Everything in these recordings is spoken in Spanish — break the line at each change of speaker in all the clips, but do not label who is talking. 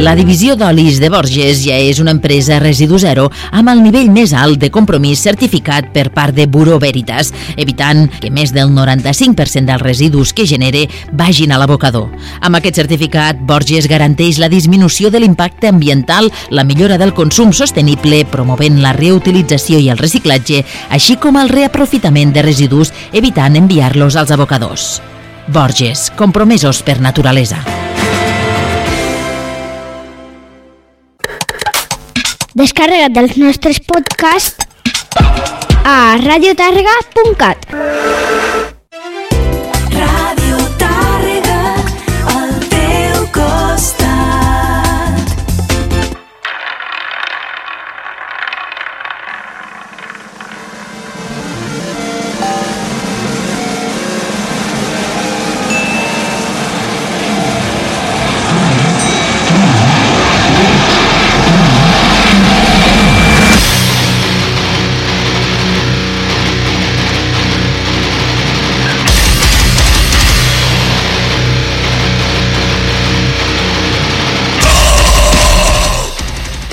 La divisió d'olis de Borges ja és una empresa residu zero amb el nivell més alt de compromís certificat per part de Buró Veritas, evitant que més del 95% dels residus que genere vagin a l'abocador. Amb aquest certificat, Borges garanteix la disminució de l'impacte ambiental, la millora del consum sostenible, promovent la reutilització i el reciclatge, així com el reaprofitament de residus, evitant enviar-los als abocadors. Borges, compromesos per naturalesa.
Descarrega't dels nostres podcasts a radiotarga.cat.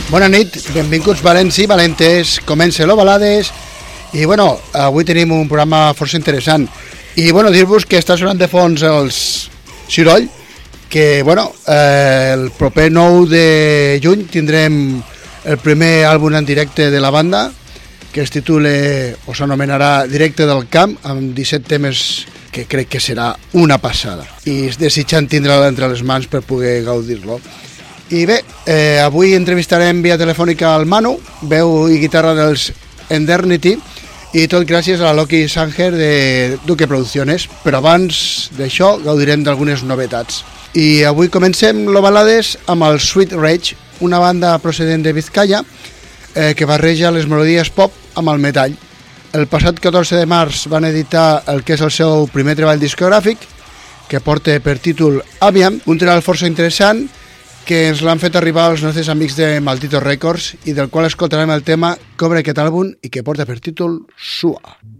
Bona nit, benvinguts valents i valentes, comença l'Ovalades i bueno, avui tenim un programa força interessant. I bueno, dir-vos que està sonant de fons els Ciroll que bueno, eh, el proper 9 de juny tindrem el primer àlbum en directe de la banda que es titula o s'anomenarà Directe del Camp amb 17 temes que crec que serà una passada. I desitjant tindre-la entre les mans per poder gaudir-lo i bé, eh, avui entrevistarem via telefònica al Manu, veu i guitarra dels Endernity, i tot gràcies a la Loki Sanger de Duque Producciones. Però abans d'això gaudirem d'algunes novetats. I avui comencem l'Ovalades amb el Sweet Rage, una banda procedent de Vizcaya eh, que barreja les melodies pop amb el metall. El passat 14 de març van editar el que és el seu primer treball discogràfic, que porta per títol Aviam, un treball força interessant que ens l'han fet arribar els nostres amics de Maldito Records i del qual escoltarem el tema Cobre aquest àlbum i que porta per títol Sua.
Nire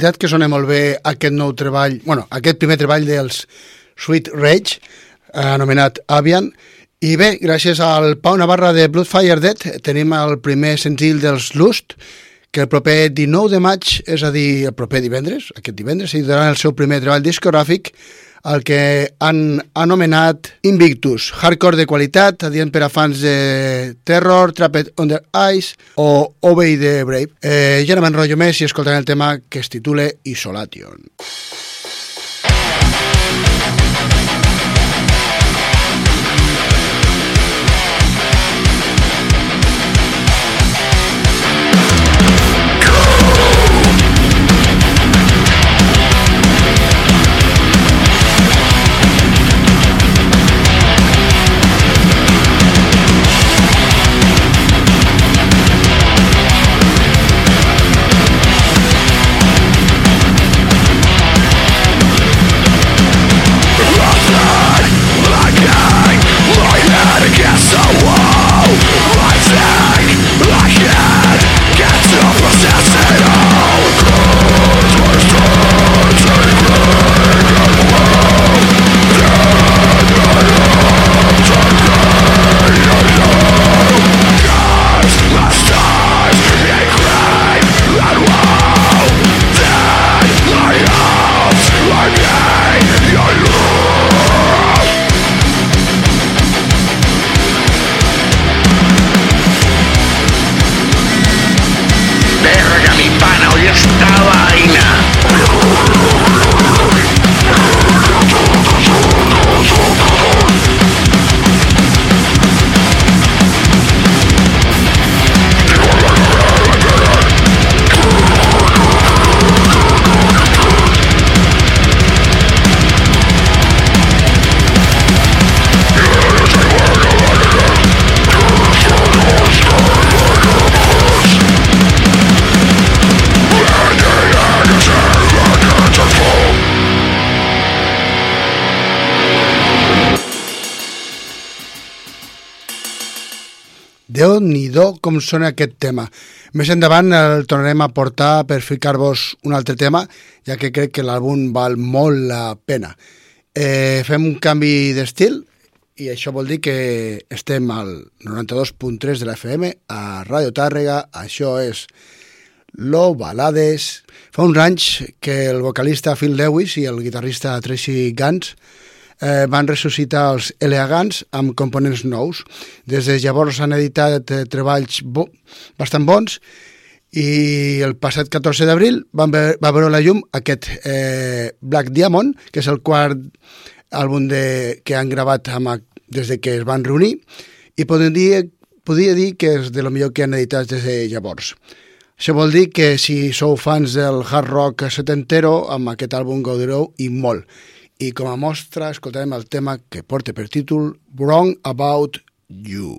veritat que sona molt bé aquest nou treball, bueno, aquest primer treball dels Sweet Rage, anomenat Avian, i bé, gràcies al Pau Navarra de Bloodfire Dead tenim el primer senzill dels Lust, que el proper 19 de maig, és a dir, el proper divendres, aquest divendres, s'editaran el seu primer treball discogràfic, el que han anomenat Invictus, hardcore de qualitat, adient per a fans de Terror, Trapped Under Ice o Obey the Brave. Eh, ja no m'enrotllo més i escoltarem el tema que es titula Isolation.
Verga
déu nhi com sona aquest tema. Més endavant el tornarem a portar per ficar-vos un altre tema, ja que crec que l'àlbum val molt la pena. Eh, fem un canvi d'estil i això vol dir que estem al 92.3 de la FM a Ràdio Tàrrega, això és Lo Balades. Fa uns anys que el vocalista Phil Lewis i el guitarrista Tracy Gans eh, van ressuscitar els elegants amb components nous. Des de llavors han editat eh, treballs bo bastant bons i el passat 14 d'abril va veure la llum aquest eh, Black Diamond, que és el quart àlbum de, que han gravat amb, des de que es van reunir i podria, podria dir que és de lo millor que han editat des de llavors. Això vol dir que si sou fans del hard rock setentero, amb aquest àlbum gaudireu i molt. I com a mostra escoltarem el tema que porta per títol Wrong About You.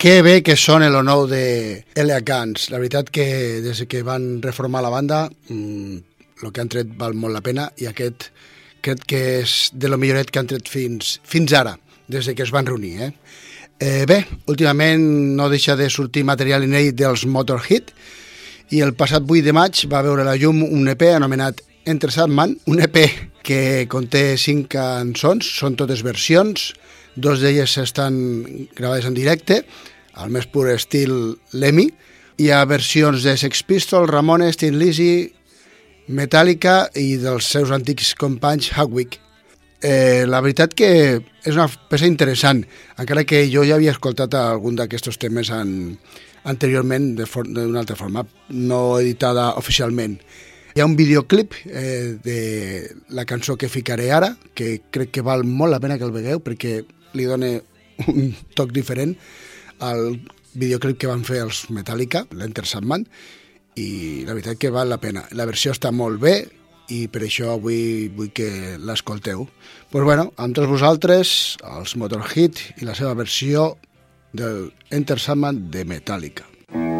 Que bé que són el nou de L.A. Guns. La veritat que des que van reformar la banda, el que han tret val molt la pena i aquest crec que és de lo milloret que han tret fins, fins ara, des de que es van reunir. Eh? Eh, bé, últimament no deixa de sortir material inèdit dels Motorhead i el passat 8 de maig va veure la llum un EP anomenat Enter Sandman, un EP que conté 5 cançons, són totes versions, dos d'elles estan gravades en directe, al més pur estil Lemmy. Hi ha versions de Sex Pistols, Ramones, Tin Lizzy, Metallica i dels seus antics companys Hagwick. Eh, la veritat que és una peça interessant, encara que jo ja havia escoltat algun d'aquests temes en, anteriorment d'una altra forma, no editada oficialment. Hi ha un videoclip eh, de la cançó que ficaré ara, que crec que val molt la pena que el vegueu perquè li dona un toc diferent al videoclip que van fer els Metallica, l'Enter Sandman, i la veritat que val la pena. La versió està molt bé i per això avui vull que l'escolteu. Doncs pues bueno, amb tots vosaltres, els Motorhead i la seva versió del Enter Sandman de Metallica.
Say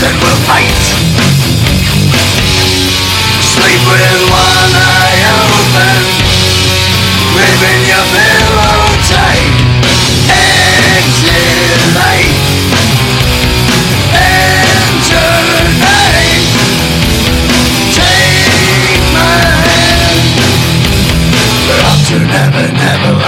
Then we'll fight. Sleep with one eye open Leaving your pillow tight Exit Enter night. Take my hand. To never, never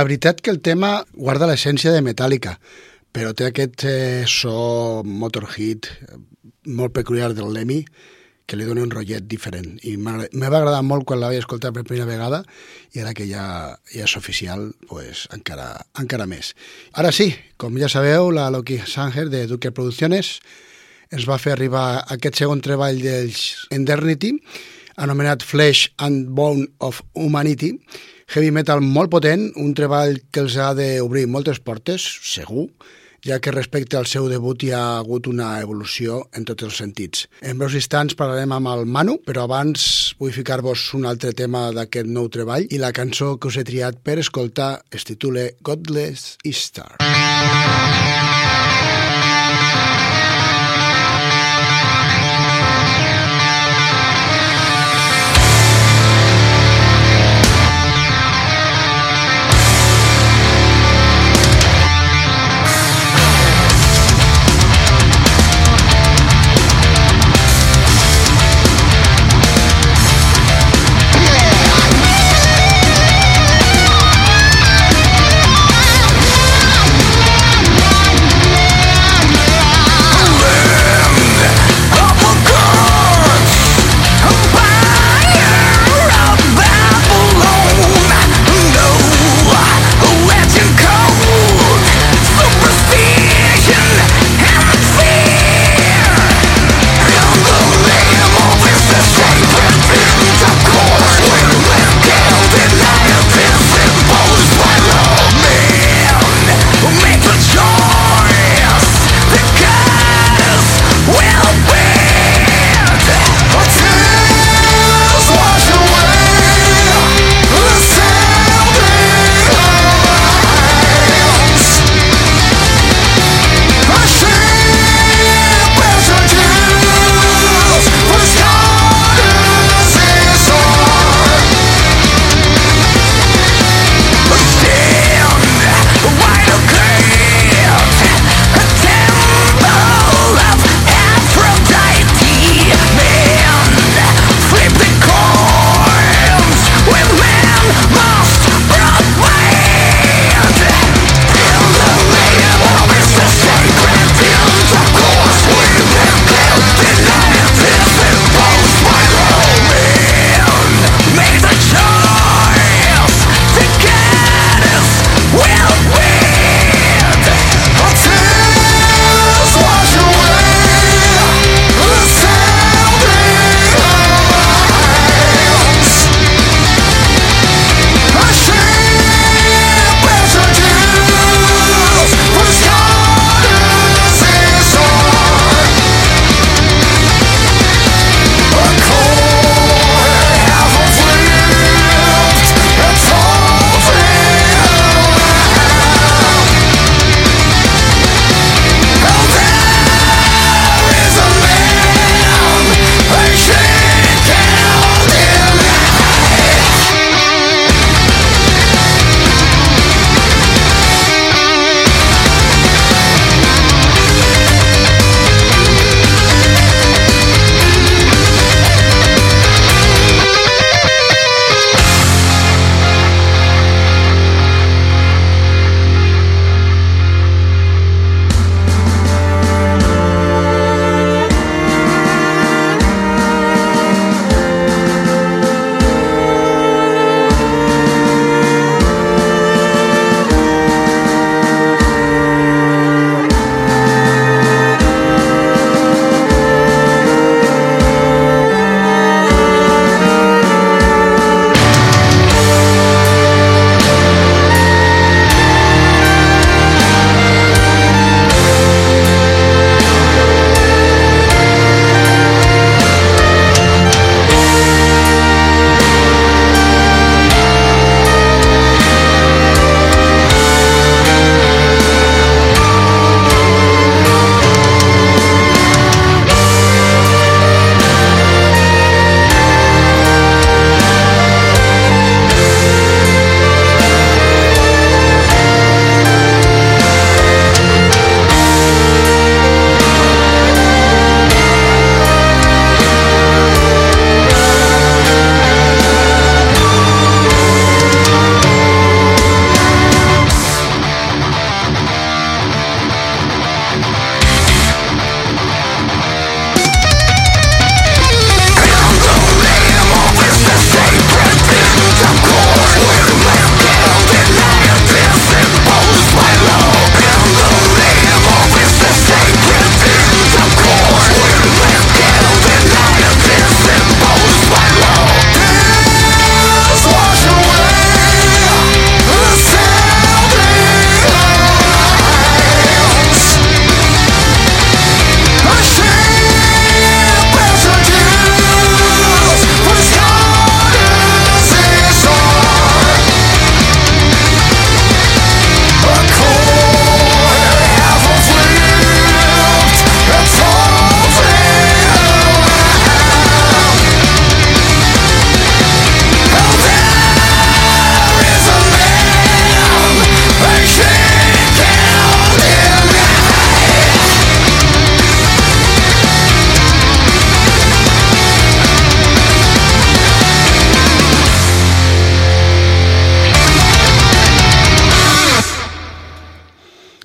La veritat que el tema guarda l'essència de Metallica, però té aquest eh, so Motorhead eh, molt peculiar del Lemmy que li dona un rotllet diferent. I m'ha agradat molt quan la vaig escoltar per primera vegada i ara que ja, ja és oficial, pues, encara, encara més. Ara sí, com ja sabeu, la Loki Sanger de Duque Producciones ens va fer arribar aquest segon treball dels Endernity, anomenat Flesh and Bone of Humanity, heavy metal molt potent, un treball que els ha d'obrir moltes portes, segur, ja que respecte al seu debut hi ha hagut una evolució en tots els sentits. En breus instants parlarem amb el Manu, però abans vull ficar-vos un altre tema d'aquest nou treball i la cançó que us he triat per escoltar es titula Godless Easter.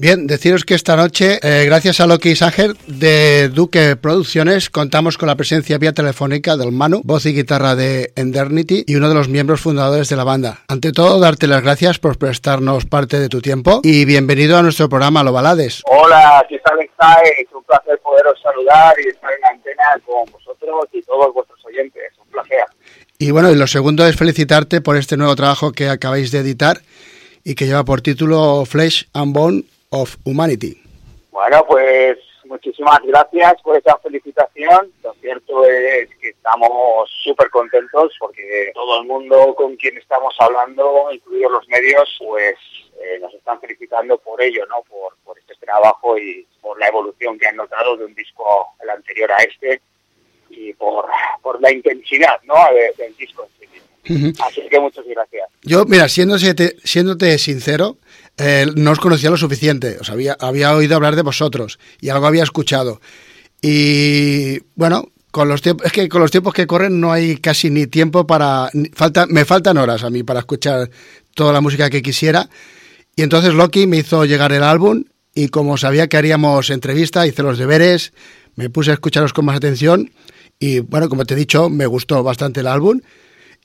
Bien, deciros que esta noche, eh, gracias a Loki Sager de Duque Producciones, contamos con la presencia vía telefónica del Manu, voz y guitarra de Endernity y uno de los miembros fundadores de la banda. Ante todo, darte las gracias por prestarnos parte de tu tiempo y bienvenido a nuestro programa Lo Balades.
Hola, ¿qué tal estáis? Es un placer poderos saludar y estar en la antena con vosotros y todos vuestros oyentes. Un placer.
Y bueno, y lo segundo es felicitarte por este nuevo trabajo que acabáis de editar y que lleva por título Flesh and Bone of Humanity.
Bueno, pues muchísimas gracias por esa felicitación. Lo cierto es que estamos súper contentos porque todo el mundo con quien estamos hablando, incluidos los medios, pues eh, nos están felicitando por ello, ¿no? Por, este trabajo y por la evolución que han notado de un disco el anterior a este y por, la intensidad, ¿no? de- del disco Así que muchas gracias.
Yo, mira, siéndote, siéndote sincero, eh, no os conocía lo suficiente. Os había, había oído hablar de vosotros y algo había escuchado. Y bueno, con los tiempos, es que con los tiempos que corren no hay casi ni tiempo para. falta, me faltan horas a mí para escuchar toda la música que quisiera. Y entonces Loki me hizo llegar el álbum y como sabía que haríamos entrevista, hice los deberes, me puse a escucharos con más atención y bueno, como te he dicho, me gustó bastante el álbum.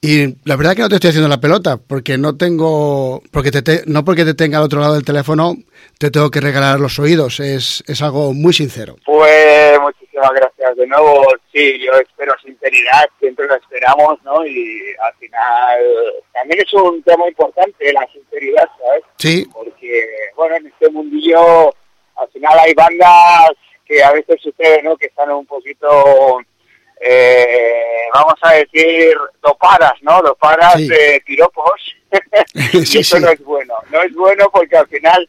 Y la verdad que no te estoy haciendo la pelota, porque no tengo, porque te, te- no porque te tenga al otro lado del teléfono, te tengo que regalar los oídos, es, es algo muy sincero.
Pues muchísimas gracias de nuevo. Sí, yo espero sinceridad, siempre lo esperamos, ¿no? Y al final también es un tema importante la sinceridad, ¿sabes?
Sí,
Porque, bueno, en este mundillo al final hay bandas que a veces sucede, ¿no? Que están un poquito, eh, vamos a decir, dopadas, ¿no? Dopadas
Sí.
de piropos. y
Sí,
eso
sí.
no es bueno. No es bueno porque al final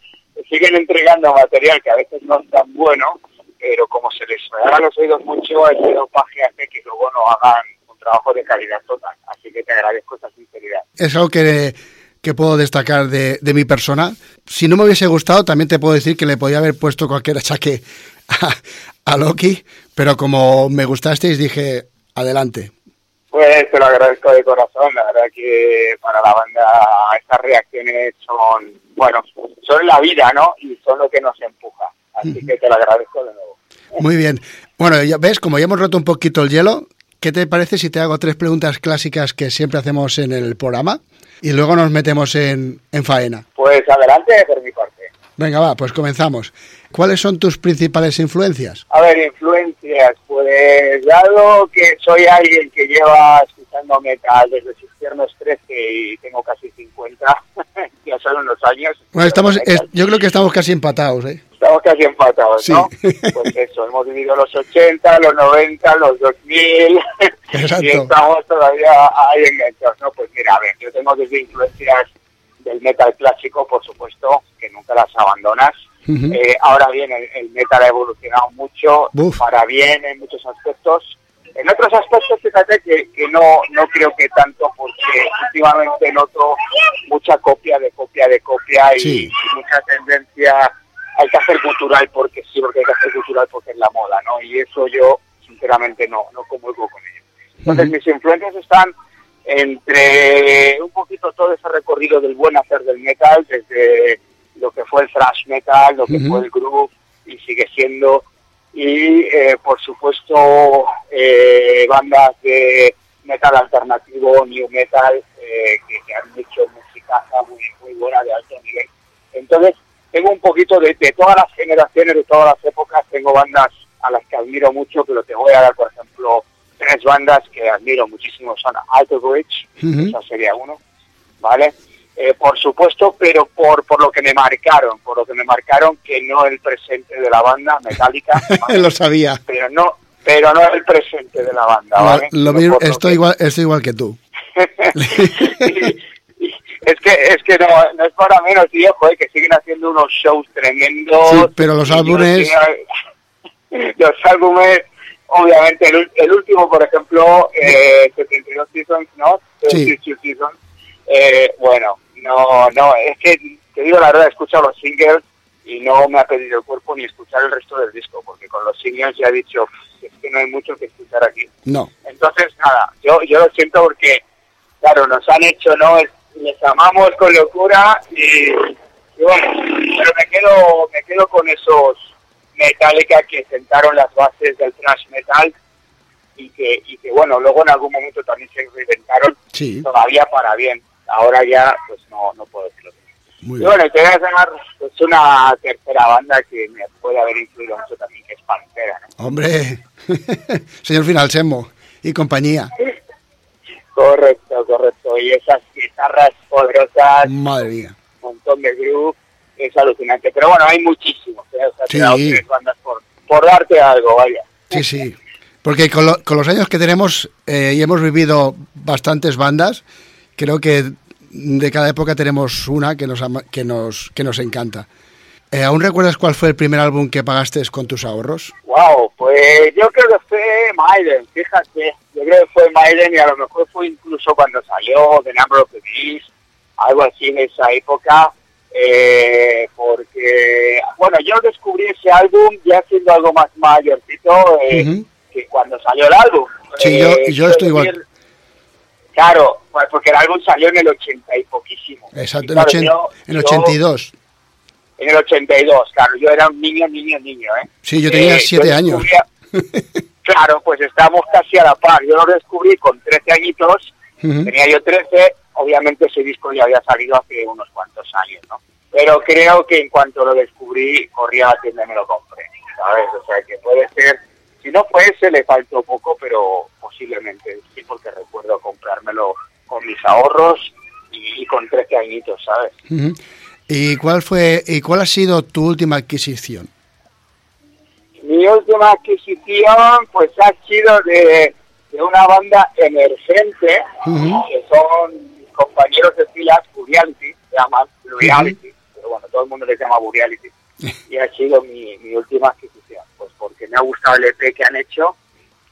siguen entregando material que a veces no es tan bueno, pero como se les regala los oídos mucho, ese dopaje hace que luego no hagan un trabajo de calidad total. Así que te agradezco esa sinceridad.
es algo que, que puedo destacar de, de mi persona. Si no me hubiese gustado, también te puedo decir que le podía haber puesto cualquier achaque a, a Loki, pero como me gustasteis, dije, adelante.
Pues te lo agradezco de corazón, la verdad que para la banda estas reacciones son, bueno, son la vida, ¿no? Y son lo que nos empuja. Así que te lo agradezco de nuevo.
Muy bien. Bueno, ya ves, como ya hemos roto un poquito el hielo, ¿qué te parece si te hago tres preguntas clásicas que siempre hacemos en el programa? Y luego nos metemos en, en faena.
Pues adelante por mi parte.
Venga, va, pues comenzamos. ¿Cuáles son tus principales influencias?
A ver, influencias, pues dado que soy alguien que lleva escuchando metal desde sus tiernos 13 y tengo casi 50, ya son unos años.
Bueno, estamos, es- yo creo que estamos casi empatados, ¿eh?
Estamos casi empatados,
Sí.
¿no? Pues eso, hemos vivido los 80, los 90, los 2000
Exacto.
y estamos todavía ahí enganchados, ¿no? Pues mira, a ver, yo tengo desde influencias del metal clásico, por supuesto, que nunca las abandonas.
Ujú.
Eh, ahora bien, el, el metal ha evolucionado mucho,
Buf.
para bien en muchos aspectos. En otros aspectos, fíjate que, que no, no creo que tanto, porque últimamente noto mucha copia de copia de copia y,
Sí.
y mucha tendencia hay que hacer cultural porque sí, porque hay que hacer cultural porque es la moda, ¿no? Y eso yo, sinceramente, no, no comulgo con ello. Entonces,
Ujú.
mis influencias están entre un poquito todo ese recorrido del buen hacer del metal, desde lo que fue el thrash metal, lo que fue el groove, y sigue siendo, y eh, por supuesto eh, bandas de metal alternativo, new metal, eh, que, que han hecho música muy, muy buena de alto nivel. Entonces, tengo un poquito de, de todas las generaciones, de todas las épocas, tengo bandas a las que admiro mucho, pero te voy a dar, por ejemplo, tres bandas que admiro muchísimo, son Alter Bridge, esa sería uno, ¿vale? Eh, por supuesto, pero por, por lo que me marcaron, por lo que me marcaron, que no el presente de la banda, Metallica, ¿vale?
lo sabía.
pero no pero no el presente de la banda, ¿vale?
lo mismo- estoy,
que-
igual, estoy igual que tú.
Y- y- es que es que no, no es para menos, joder, que siguen haciendo unos shows tremendos.
Sí, pero los álbumes-
Los álbumes, obviamente, el, el último, por ejemplo, eh, 72 Seasons, ¿no?
Sí.
72 Seasons. Eh, bueno, no, no, es que, te digo la verdad, he escuchado los singles y no me ha pedido el cuerpo ni escuchar el resto del disco, porque con los singles ya he dicho, es que no hay mucho que escuchar aquí.
No.
Entonces, nada, yo, yo lo siento porque, claro, nos han hecho, ¿no? Es- Les amamos con locura y, y bueno, pero me quedo, me quedo con esos Metallica que sentaron las bases del thrash metal y que, y que bueno, luego en algún momento también se reinventaron
Sí,
todavía para bien. Ahora ya, pues no, no puedo decirlo.
muy
Y bueno, te voy a llamar pues, una tercera banda que me puede haber influido mucho también, que es Pantera, ¿no?
Hombre, señor Finalsemo y compañía.
Correcto, correcto. Y esas guitarras poderosas,
Madre mía.
un montón de groove, es alucinante. Pero bueno, hay muchísimos, ¿eh? O sea,
Sí.
tres bandas por, por darte algo, vaya.
Sí, sí. Porque con, lo- con los años que tenemos eh, y hemos vivido bastantes bandas, creo que de cada época tenemos una que nos, ama- que nos, que nos encanta. Eh, ¿Aún recuerdas cuál fue el primer álbum que pagaste con tus ahorros?
Wow, pues yo creo que fue Maiden, fíjate. Yo creo que fue Maiden y a lo mejor fue incluso cuando salió The Number of the Beast, algo así en esa época. eh, porque, bueno, yo descubrí ese álbum ya siendo algo más mayorcito eh, que cuando salió el álbum.
Sí, yo-
Eh,
yo estoy igual.
Claro, pues porque el álbum salió en el 80 y poquísimo.
Exacto,
Y
en,
claro, yo-
en
yo-
82.
En el 82, claro, yo era un niño, niño, niño, ¿eh?
Sí, yo tenía
Eh,
siete años.
claro, pues estábamos casi a la par. Yo lo descubrí con 13 añitos, tenía yo 13, obviamente ese disco ya había salido hace unos cuantos años, ¿no? Pero creo que en cuanto lo descubrí, corría a la tienda y me lo compré, ¿sabes? O sea, que puede ser, si no fue ese, le faltó poco, pero posiblemente sí, porque recuerdo comprármelo con mis ahorros y, y con 13 añitos, ¿sabes?
¿Y cuál fue y cuál ha sido tu última adquisición?
Mi última adquisición pues ha sido de, de una banda emergente, que son mis compañeros de filas, Buriality, se llaman Buriality, pero bueno, todo el mundo les llama Buriality, y ha sido mi, mi última adquisición, pues porque me ha gustado el EP que han hecho,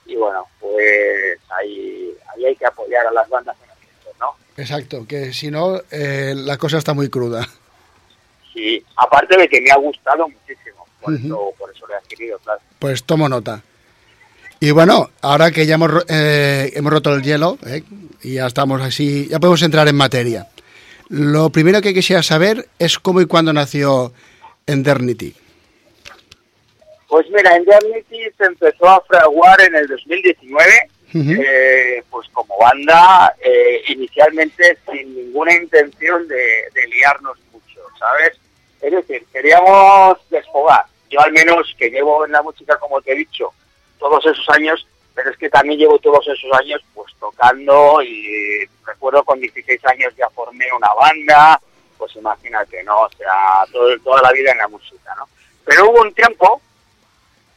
y bueno, pues ahí, ahí hay que apoyar a las bandas emergentes, ¿no?
Exacto, que si no, eh, la cosa está muy cruda.
Sí, aparte de que me ha gustado muchísimo, por, eso, por eso lo he adquirido, claro.
Pues tomo nota. Y bueno, ahora que ya hemos, eh, hemos roto el hielo ¿eh? y ya estamos así, ya podemos entrar en materia. Lo primero que quisiera saber es cómo y cuándo nació Endernity.
Pues mira, Indemnity se empezó a fraguar en el 2019,
Ujú.
eh, pues como banda, eh, inicialmente sin ninguna intención de, de liarnos mucho, ¿sabes? Es decir, queríamos desfogar. Yo al menos que llevo en la música, como te he dicho, todos esos años, pero es que también llevo todos esos años pues tocando y recuerdo con 16 años ya formé una banda, pues imagínate, ¿no? O sea, todo- toda la vida en la música, ¿no? Pero hubo un tiempo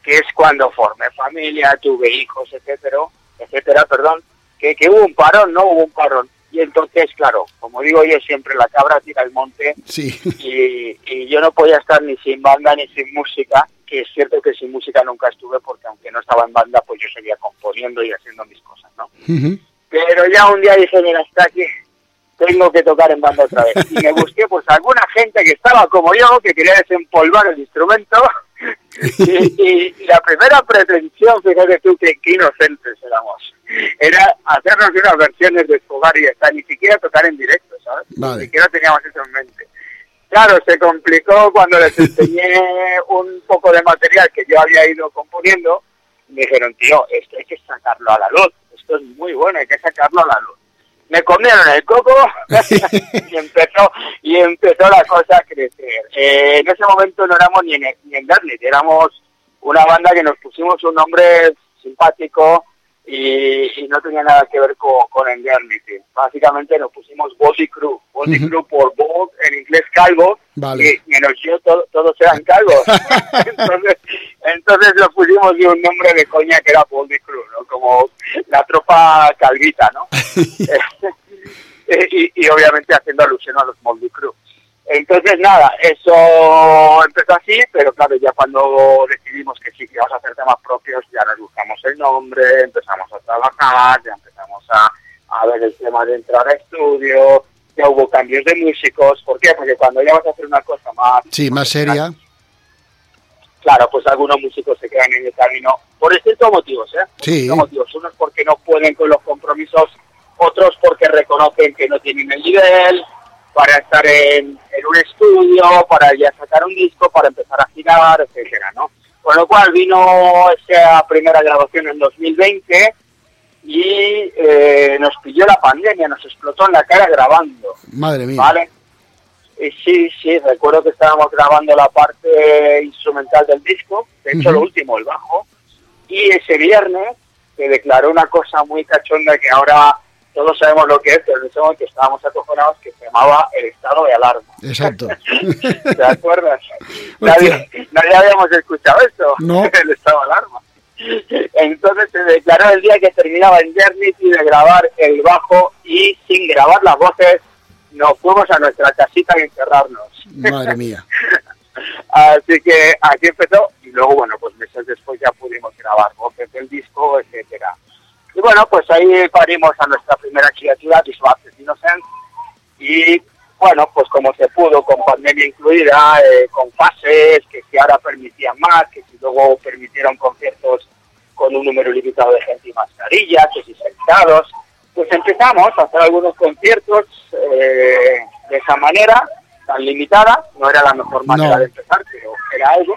que es cuando formé familia, tuve hijos, etcétera, etcétera, perdón, que, que hubo un parón, no hubo un parón. Y entonces, claro, como digo yo siempre, la cabra tira al monte
Sí,
y, y yo no podía estar ni sin banda ni sin música, que es cierto que sin música nunca estuve porque aunque no estaba en banda, pues yo seguía componiendo y haciendo mis cosas, ¿no? Pero ya un día dije, mira, hasta aquí tengo que tocar en banda otra vez. Y me busqué pues alguna gente que estaba como yo, que quería desempolvar el instrumento. Y, y- y la primera pretensión, fíjate tú, que, que inocentes éramos, era hacernos unas versiones de Escobar y ya está, ni siquiera tocar en directo, ¿sabes?
Vale.
Ni siquiera teníamos eso en mente. Claro, se complicó cuando les enseñé un poco de material que yo había ido componiendo. Me dijeron, tío, esto hay que sacarlo a la luz. Esto es muy bueno, hay que sacarlo a la luz. Me comieron el coco y empezó y empezó la cosa a crecer. Eh, en ese momento no éramos ni en, ni en Darlit, éramos una banda que nos pusimos un nombre simpático y, y no tenía nada que ver con, con Endernity. Básicamente nos pusimos Body Crew.
Ujú.
Crew por Bald, en inglés calvo,
Vale.
y menos yo, to- todos eran calvos. entonces, entonces lo pusimos de un nombre de coña que era Body Crew, ¿no? Como la tropa calvita, ¿no? y, y obviamente haciendo alusión a los Moldy Crew. Entonces, nada, eso empezó así, pero claro, ya cuando decidimos que sí, que íbamos a hacer temas propios, ya nos buscamos el nombre, empezamos a trabajar, ya empezamos a, a ver el tema de entrar a estudio, ya hubo cambios de músicos. ¿Por qué? Porque cuando ya vas a hacer una cosa más...
sí, más seria.
Claro, pues algunos músicos se quedan en el camino por distintos motivos, ¿eh? Por
Sí.
distintos motivos. Unos porque no pueden con los compromisos, otros porque reconocen que no tienen el nivel, para estar en, en un estudio, para ya sacar un disco, para empezar a girar, etcétera, ¿no? Con lo cual vino esa primera grabación en 2020 y eh, nos pilló la pandemia, nos explotó en la cara grabando,
Madre mía.
¿vale? Y sí, sí, recuerdo que estábamos grabando la parte instrumental del disco, de hecho lo último, el bajo, y ese viernes se declaró una cosa muy cachonda que ahora todos sabemos lo que es, pero en ese momento estábamos acojonados, que se llamaba el estado de alarma.
Exacto.
¿Te acuerdas? Nadie, nadie habíamos escuchado esto,
No.
el estado de alarma. Entonces se declaró el día que terminaba en Eternity de grabar el bajo y sin grabar las voces nos fuimos a nuestra casita a encerrarnos.
Madre mía.
Así que aquí empezó y luego, bueno, pues meses después ya pudimos grabar voces del disco, etcétera. Y bueno, pues ahí parimos a nuestra primera criatura, Disbaptist Innocent, y bueno, pues como se pudo, con pandemia incluida, eh, con fases que si ahora permitían más, que si luego permitieron conciertos con un número limitado de gente y mascarilla, que si sentados, pues empezamos a hacer algunos conciertos eh, de esa manera, tan limitada, no era la mejor manera
No.
de empezar, pero era algo.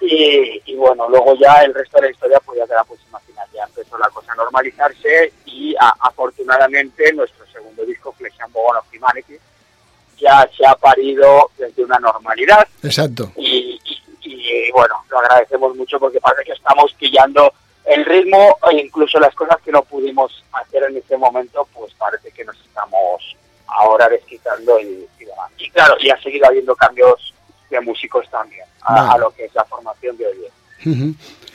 Y, y bueno, luego ya el resto de la historia pues ya te la puedes imaginar, ya empezó la cosa a normalizarse y a- afortunadamente nuestro segundo disco, Flexion Bone of Humanity, ya se ha parido desde una normalidad
Exacto.
y, y- y, bueno, lo agradecemos mucho porque parece que estamos pillando el ritmo e incluso las cosas que no pudimos hacer en ese momento, pues parece que nos estamos ahora desquitando y, y demás. Y claro, y ha seguido habiendo cambios de músicos también a, lo que es la formación de hoy. día.
Ujú.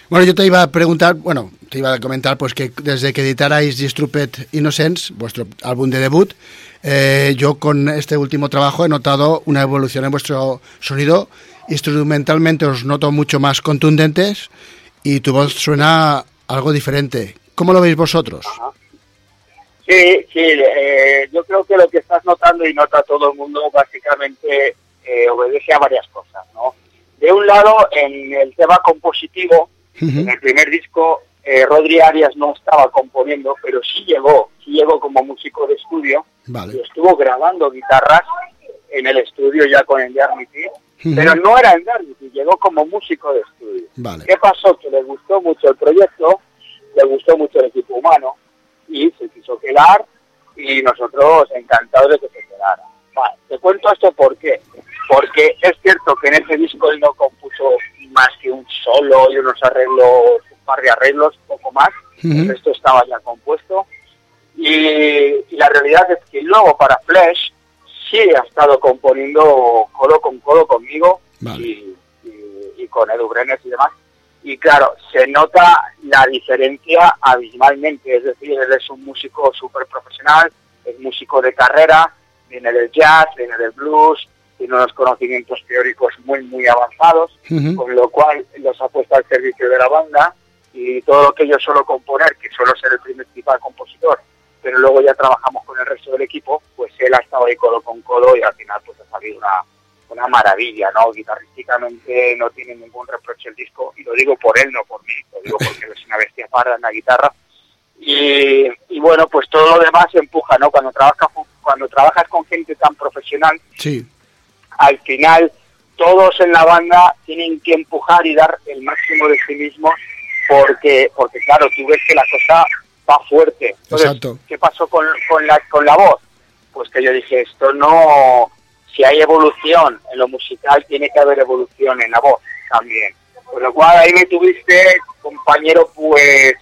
Bueno, yo te iba a preguntar, bueno, te iba a comentar pues que desde que editarais Distruped Innocence, vuestro álbum de debut, eh, yo con este último trabajo he notado una evolución en vuestro sonido. Instrumentalmente os noto mucho más contundentes y tu voz suena algo diferente. ¿Cómo lo veis vosotros?
Sí, sí, eh, yo creo que lo que estás notando y nota todo el mundo básicamente eh, obedece a varias cosas, ¿no? De un lado, en el tema compositivo, en el primer disco, eh, Rodri Arias no estaba componiendo, pero sí llegó, llegó como músico de estudio y
Vale.
estuvo grabando guitarras en el estudio ya con el Yarmity,
Ujú.
pero no era el Yarmity, llegó como músico de estudio.
Vale.
¿Qué pasó? Que le gustó mucho el proyecto, le gustó mucho el equipo humano y se quiso quedar y nosotros encantados de que se quedara. Vale, te cuento esto por qué. Porque es cierto que en ese disco él no compuso más que un solo y unos arreglos, un par de arreglos, poco más. El
Ujú.
resto estaba ya compuesto. Y, y la realidad es que luego para Flash sí ha estado componiendo codo con codo conmigo
Vale.
y, y- y con Edu Brenes y demás. Y claro, se nota la diferencia abismalmente. Es decir, él es un músico súper profesional, es músico de carrera, viene del jazz, viene del blues, tiene unos conocimientos teóricos muy, muy avanzados con lo cual los ha puesto al servicio de la banda y todo lo que yo suelo componer, que suelo ser el principal compositor, pero luego ya trabajamos con el resto del equipo, pues él ha estado ahí codo con codo y al final pues ha salido una, una maravilla, ¿no? Guitarrísticamente no tiene ningún reproche el disco y lo digo por él, no por mí, lo digo porque él es una bestia parda en la guitarra y, y bueno, pues todo lo demás empuja, ¿no? Cuando trabajas, cuando trabajas con gente tan profesional,
Sí.
al final todos en la banda tienen que empujar y dar el máximo de sí mismos porque porque claro tú ves que la cosa va fuerte Entonces,
Exacto.
qué pasó con, con la con la voz pues que yo dije esto no si hay evolución en lo musical tiene que haber evolución en la voz también con lo cual ahí me tuviste compañero pues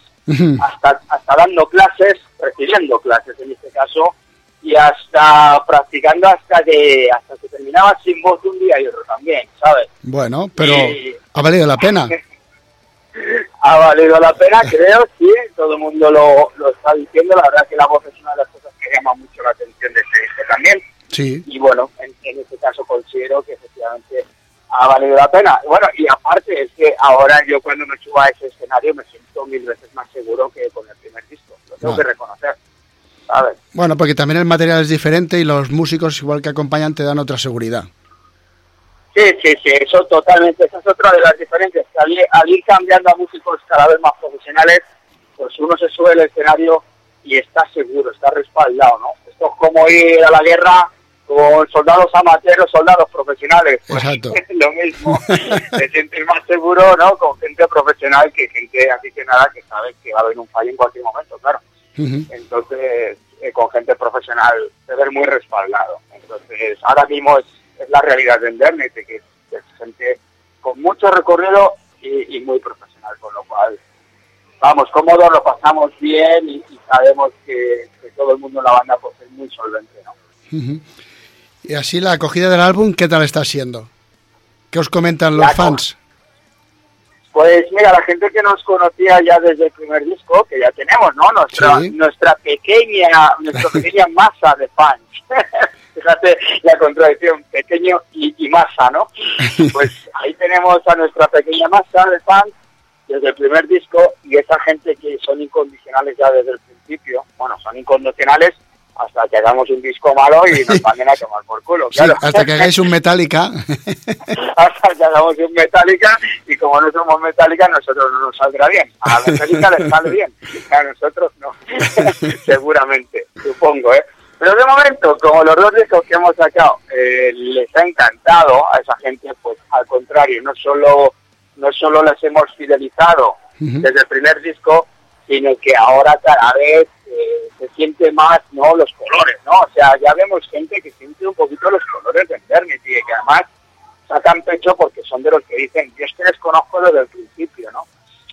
hasta, hasta dando clases, recibiendo clases en este caso, y hasta practicando hasta que hasta que terminaba sin voz un día y otro también, ¿sabes?
Bueno, pero
Y-
ha valido la pena.
Ha valido la pena, creo, sí, todo el mundo lo, lo está diciendo, la verdad que la voz es una de las cosas que llama mucho la atención de este disco también,
Sí.
y bueno, en, en este caso considero que efectivamente ha valido la pena. Bueno, y aparte es que ahora yo cuando me subo a ese escenario me siento mil veces más seguro que con el primer disco, lo tengo que reconocer, ¿sabes?
Bueno, porque también el material es diferente y los músicos, igual que acompañan, te dan otra seguridad.
Sí, sí, sí, eso totalmente, esa es otra de las diferencias, al, ir- al ir cambiando a músicos cada vez más profesionales, pues uno se sube al escenario y está seguro, está respaldado, ¿no? Esto es como ir a la guerra con soldados amateurs, soldados profesionales. Pues,
Exacto.
lo mismo. Te sientes más seguro, ¿no? Con gente profesional que gente aficionada que sabe que va a haber un fallo en cualquier momento, claro. Entonces, eh, con gente profesional, te ver muy respaldado. Entonces, ahora mismo es, es la realidad de Internet, que que es gente con mucho recorrido y, y muy profesional, con lo cual, vamos, cómodos, lo pasamos bien y, y sabemos que, que todo el mundo en la banda pues es muy solvente, ¿no?
Y así la acogida del álbum, ¿qué tal está siendo? ¿Qué os comentan los
La
fans?
Pues mira, la gente que nos conocía ya desde el primer disco, que ya tenemos, ¿no? Nuestra,
Sí.
nuestra pequeña, nuestra pequeña masa de fans. Fíjate la contradicción, pequeño y, y masa, ¿no? Pues ahí tenemos a nuestra pequeña masa de fans desde el primer disco y esa gente que son incondicionales ya desde el principio, bueno, son incondicionales hasta que hagamos un disco malo y nos manden a tomar por culo,
Sí,
claro.
hasta que hagáis un Metallica.
hasta que hagamos un Metallica y como no somos Metallica nosotros no nos saldrá bien. A la Metallica les sale bien, a nosotros no. Seguramente, supongo, ¿eh? Pero de momento, como los dos discos que hemos sacado eh, les ha encantado a esa gente, pues al contrario, no solo, no solo les hemos fidelizado desde el primer disco, sino que ahora cada vez eh, se siente más no los colores, ¿no? O sea, ya vemos gente que siente un poquito los colores de y que además sacan pecho porque son de los que dicen, yo es que les conozco desde el principio, ¿no?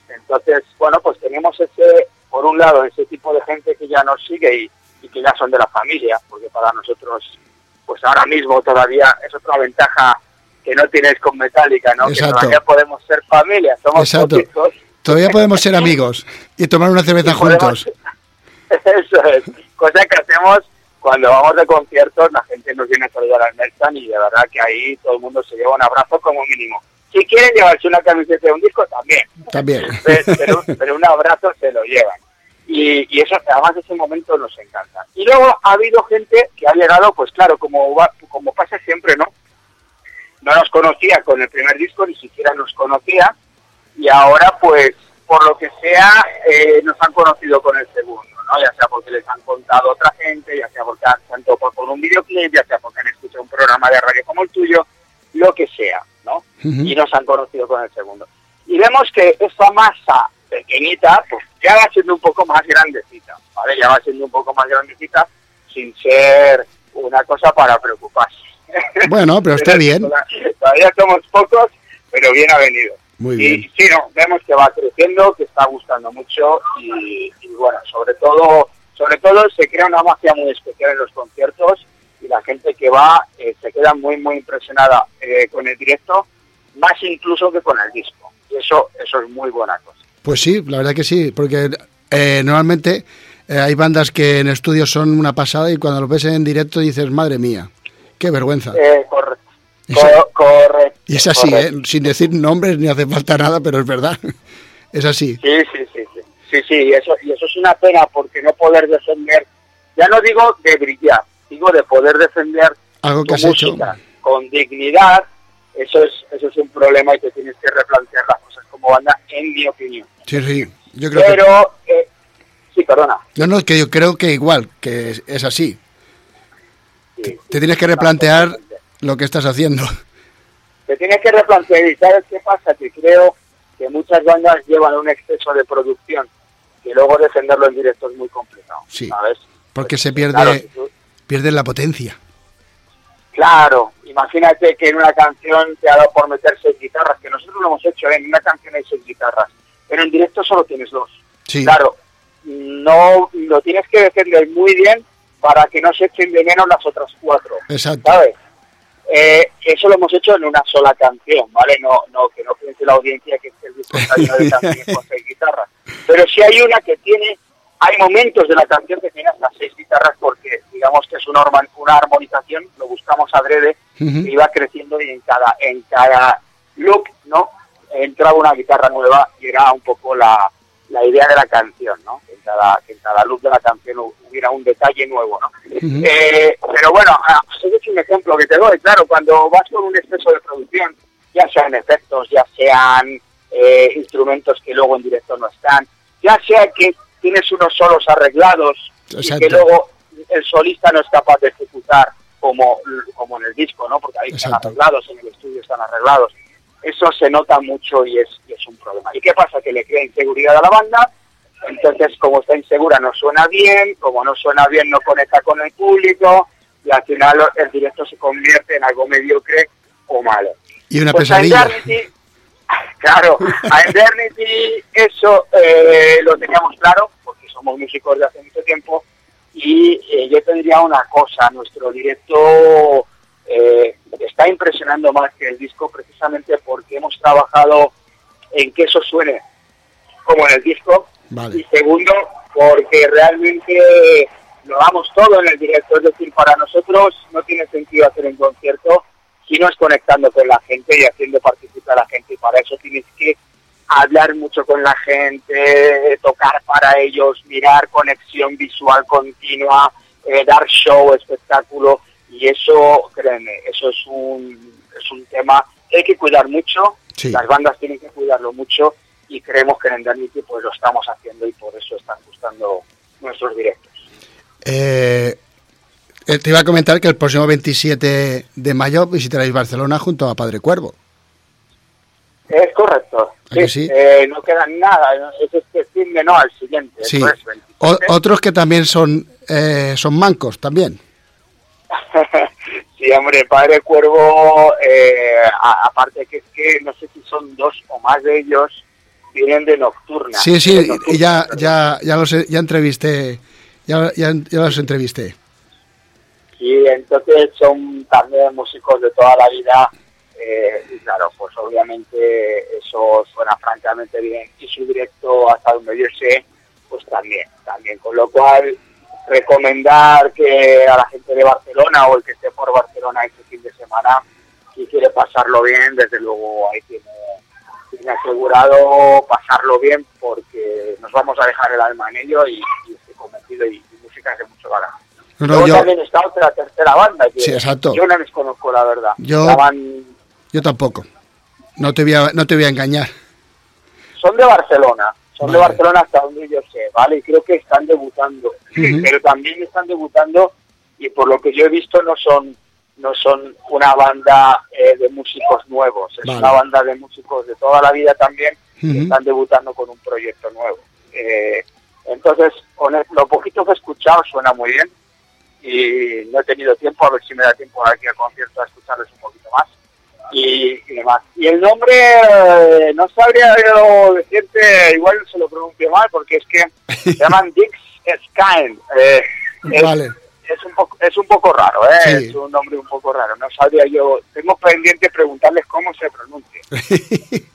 Entonces, bueno, pues tenemos ese, por un lado, ese tipo de gente que ya nos sigue y, y que ya son de la familia, porque para nosotros, pues ahora mismo todavía es otra ventaja que no tienes con Metallica, ¿no?
Exacto.
Que todavía podemos ser familia, somos
Exacto.
poquitos.
Todavía podemos ser amigos y tomar una cerveza juntos.
Eso es, cosa que hacemos cuando vamos de conciertos, la gente nos viene a saludar al Merchan y de verdad que ahí todo el mundo se lleva un abrazo como mínimo. Si quieren llevarse una camiseta de un disco, también,
También.
Pe- pero, pero un abrazo se lo llevan. Y, y eso, además, ese momento nos encanta. Y luego ha habido gente que ha llegado, pues claro, como, va- como pasa siempre, ¿no? No nos conocía con el primer disco, ni siquiera nos conocía, y ahora, pues, por lo que sea, eh, nos han conocido con el segundo, ¿no? Ya sea porque les han contado a otra gente, ya sea porque han tanto por, por un videoclip, ya sea porque han escuchado un programa de radio como el tuyo, lo que sea, ¿no? Y nos han conocido con el segundo. Y vemos que esa masa pequeñita, pues ya va siendo un poco más grandecita, ¿vale? Ya va siendo un poco más grandecita sin ser una cosa para preocuparse.
Bueno, pero está bien.
Todavía- somos pocos, pero bien ha venido.
Muy
Y
bien.
sí, no, vemos que va creciendo, que está gustando mucho y, y bueno, sobre todo, sobre todo se crea una magia muy especial en los conciertos y la gente que va eh, se queda muy muy impresionada eh, con el directo, más incluso que con el disco. Y eso, eso es muy buena cosa.
Pues sí, la verdad que sí, porque eh, normalmente eh, hay bandas que en estudio son una pasada y cuando lo ves en directo dices, madre mía, qué vergüenza.
Eh, correcto. Correcto.
Y es así,
correcto.
¿eh? sin decir nombres ni hace falta nada, pero es verdad. Es así.
Sí, sí, sí, sí. Sí, sí, y eso, y eso es una pena porque no poder defender, ya no digo de brillar, digo de poder defender
Algo que
tu
has hecho.
con dignidad, eso es, eso es un problema y te tienes que replantear las cosas como banda, en mi opinión.
Sí, sí. Yo creo que.
Pero, eh, sí, perdona.
Yo no, que yo creo que igual, que es, es así.
Sí,
Te tienes que replantear lo que estás haciendo.
Te tienes que replantear y ¿sabes qué pasa? Que creo que muchas bandas llevan un exceso de producción que luego defenderlo en directo es muy complicado,
Sí.
¿sabes?
Porque
Pues,
se pierde,
claro, si tú-
pierde la potencia.
Claro, imagínate que en una canción te ha dado por meter seis guitarras, que nosotros lo hemos hecho, ¿eh? en una canción hay seis guitarras, pero en directo solo tienes dos.
Sí.
Claro, no lo tienes que defender muy bien para que no se echen de menos las otras cuatro,
Exacto.
¿sabes? Eh, eso lo hemos hecho en una sola canción, ¿vale? No, no que no piense la audiencia que el disco está lleno de canciones con seis guitarras. Pero sí hay una que tiene, hay momentos de la canción que tiene hasta seis guitarras porque digamos que es una, una armonización, lo buscamos adrede,
Ujú.
que iba creciendo y en cada, en cada look, ¿no? Entraba una guitarra nueva y era un poco la, la idea de la canción, ¿no? Que en cada, que en cada look de la canción hubiera un detalle nuevo, ¿no?
Ujú.
Eh, pero bueno, ah, ese es un ejemplo que te doy. Claro, cuando vas con un exceso de producción, ya sean efectos, ya sean eh, instrumentos que luego en directo no están, ya sea que tienes unos solos arreglados y
Exacto.
que luego el solista no es capaz de ejecutar como, como en el disco, ¿no? Porque ahí están
Exacto.
arreglados, en el estudio están arreglados. Eso se nota mucho y es, y es un problema. ¿Y qué pasa? Que le crea inseguridad a la banda, entonces como está insegura no suena bien, como no suena bien no conecta con el público y al final el directo se convierte en algo mediocre o malo.
Y una
Pues
pesadilla.
Claro, a Indemnity eso eh, lo teníamos claro, porque somos músicos de hace mucho tiempo, y eh, yo te diría una cosa, nuestro directo eh, está impresionando más que el disco precisamente porque hemos trabajado en que eso suene como en el disco,
Vale.
y segundo, porque realmente lo damos todo en el directo, es decir, para nosotros no tiene sentido hacer un concierto si no es conectando con la gente y haciendo participar a la gente, y para eso tienes que hablar mucho con la gente, tocar para ellos, mirar conexión visual continua, eh, dar show, espectáculo, y eso, créeme, eso es un, es un tema que hay que cuidar mucho,
Sí.
las bandas tienen que cuidarlo mucho, y creemos que en Endemnity pues lo estamos haciendo y por eso están gustando nuestros directos.
Eh, eh, te iba a comentar que el próximo 27 de mayo visitaréis Barcelona junto a Padre Cuervo.
Es correcto.
¿A que sí?
eh, no queda nada, es este fin de no al siguiente.
Sí.
eso es, 27.
O- otros que también son, eh, son mancos también.
sí, hombre, Padre Cuervo, eh, a- aparte que es que no sé si son dos o más de ellos, vienen de Nocturna.
Sí, sí, y ya, ya, ya los ya entrevisté, ya, ya, ya los entrevisté.
Sí, entonces son también músicos de toda la vida eh, y claro, pues obviamente eso suena francamente bien y su directo hasta donde yo sé, pues también, también, con lo cual recomendar que a la gente de Barcelona o el que esté por Barcelona este fin de semana, si quiere pasarlo bien, desde luego ahí tiene, tiene asegurado pasarlo bien porque nos vamos a dejar el alma en ello y, y estoy convencido y, y música de mucho
no,
Luego
yo,
también está otra tercera banda que
Sí, exacto.
yo no les conozco la verdad.
Yo-
Estaban-
yo tampoco. No te voy a, no te voy a engañar.
son de Barcelona, son de. Barcelona hasta donde yo sé, ¿vale? Y creo que están debutando, pero también están debutando y por lo que yo he visto no son no son una banda eh, de músicos nuevos, es
Vale.
una banda de músicos de toda la vida también que están debutando con un proyecto nuevo. Eh, entonces, con el- lo poquito que he escuchado suena muy bien y no he tenido tiempo, a ver si me da tiempo aquí al concierto a escucharles un poquito más y, y demás. Y el nombre, eh, no sabría decirte, igual se lo pronuncio mal porque es que se llaman Dix Skyne. Eh, es,
Vale.
es un poco es un poco raro, ¿eh?
Sí.
es un nombre un poco raro. No sabría yo, tengo pendiente preguntarles cómo se pronuncia.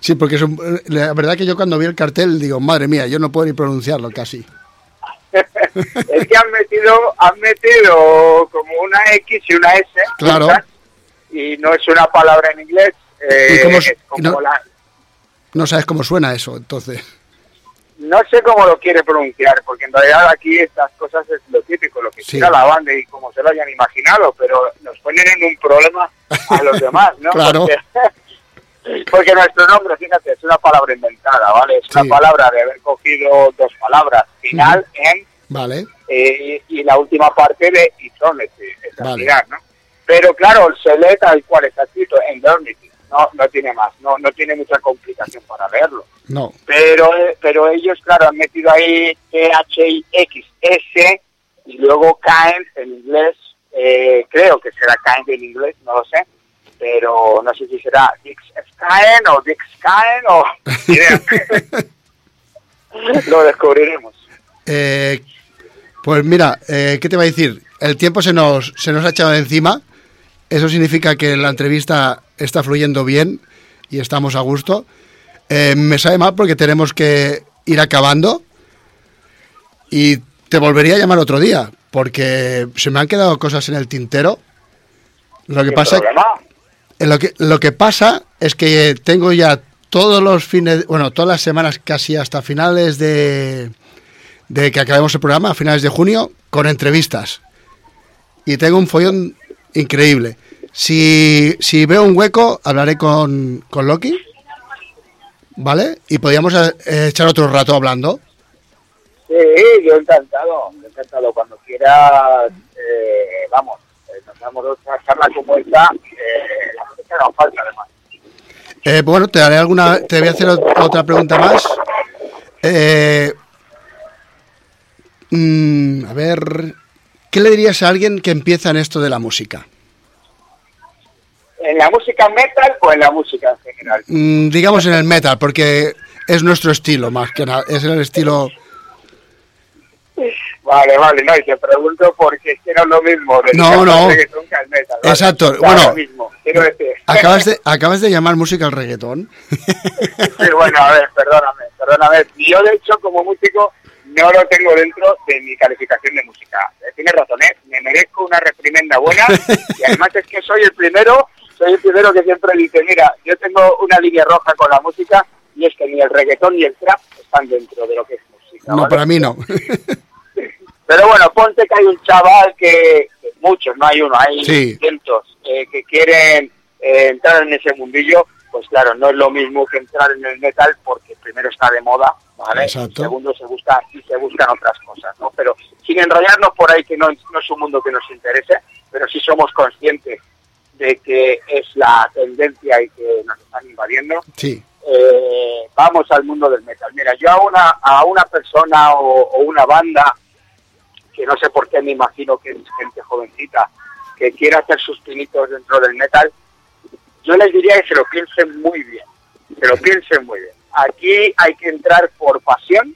Sí, porque es un- la verdad que yo cuando vi el cartel digo, madre mía, yo no puedo ni pronunciarlo casi.
es que han metido han metido como una X y una S
Claro.
Y no es una palabra en inglés eh,
¿Y cómo es-
es como
no-
la
No sabes cómo suena eso, entonces.
no sé cómo lo quiere pronunciar porque en realidad aquí estas cosas es lo típico lo que
Sí.
la banda y como se lo hayan imaginado pero nos ponen en un problema a los demás ¿no?
Claro.
porque, porque nuestro nombre fíjate es una palabra inventada vale es
Sí.
una palabra de haber cogido dos palabras final en
Vale.
eh, y, y la última parte de Eternity,
Vale.
eternidad, ¿no? Pero claro, se lee tal cual está escrito, Eternity, no, no tiene más, no, no tiene mucha complicación para leerlo.
No.
Pero, pero ellos, claro, han metido ahí T-H-I-X-S y luego caen en inglés, eh, creo que será caen en inglés, no lo sé, pero no sé si será Dix Caen o Dix Caen o... lo descubriremos.
Eh, pues mira, eh, ¿qué te va a decir? El tiempo se nos, se nos ha echado encima. Eso significa que la entrevista está fluyendo bien y estamos a gusto. Eh, me sabe mal porque tenemos que ir acabando y te volvería a llamar otro día porque se me han quedado cosas en el tintero. Lo que pasa Lo que, lo que pasa es que tengo ya todos los fines, bueno, todas las semanas casi hasta finales de, de que acabemos el programa, a finales de junio, con entrevistas. Y tengo un follón increíble. Si, si veo un hueco, hablaré con, con Loki, ¿vale? Y podríamos eh, echar otro rato hablando.
Sí, yo encantado, encantado. Cuando quieras, eh, vamos, eh, nos damos otra charla como esta, eh, la música nos falta además.
Eh, bueno, te haré alguna, te voy a hacer ot- otra pregunta más. Eh, mm, a ver, ¿qué le dirías a alguien que empieza en esto de la música?
¿En la música metal o en la música en general?
Mm, digamos en el metal, porque es nuestro estilo más que nada, es el estilo.
Vale, vale, no, y te pregunto porque es que no es lo mismo.
No, no.
reggaetón que al metal, ¿vale?
Exacto, bueno.
lo mismo, quiero decir.
Acabas de, acabas de llamar música al reggaetón.
Sí, bueno, a ver, perdóname, perdóname. Yo, de hecho, como músico, no lo tengo dentro de mi calificación de música. Eh, Tienes razón, ¿eh? Me merezco una reprimenda buena y además es que soy el primero, soy el primero que siempre dice, mira, yo tengo una línea roja con la música y es que ni el reggaetón ni el trap están dentro de lo que es música.
No,
¿vale?
para mí no.
Pero bueno, ponte que hay un chaval que, que muchos, no hay uno, hay
Sí.
cientos eh, que quieren eh, entrar en ese mundillo, pues claro, no es lo mismo que entrar en el metal porque primero está de moda, ¿vale?
Exacto.
Y segundo se busca y se buscan otras cosas, ¿no? Pero sin enrollarnos por ahí que no, no es un mundo que nos interese, pero sí somos conscientes de que es la tendencia y que nos están invadiendo
Sí,
eh, vamos al mundo del metal. Mira, yo a una, a una persona o, o una banda, que no sé por qué me imagino que es gente jovencita, que quiera hacer sus pinitos dentro del metal, yo les diría que se lo piensen muy bien, se lo piensen muy bien. Aquí hay que entrar por pasión